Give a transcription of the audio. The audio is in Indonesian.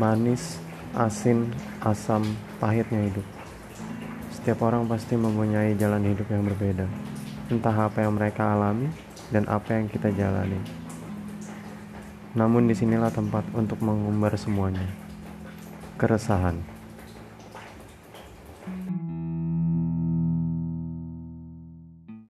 manis, asin, asam, pahitnya hidup. Setiap orang pasti mempunyai jalan hidup yang berbeda. Entah apa yang mereka alami dan apa yang kita jalani. Namun di sinilah tempat untuk mengumbar semuanya. Keresahan.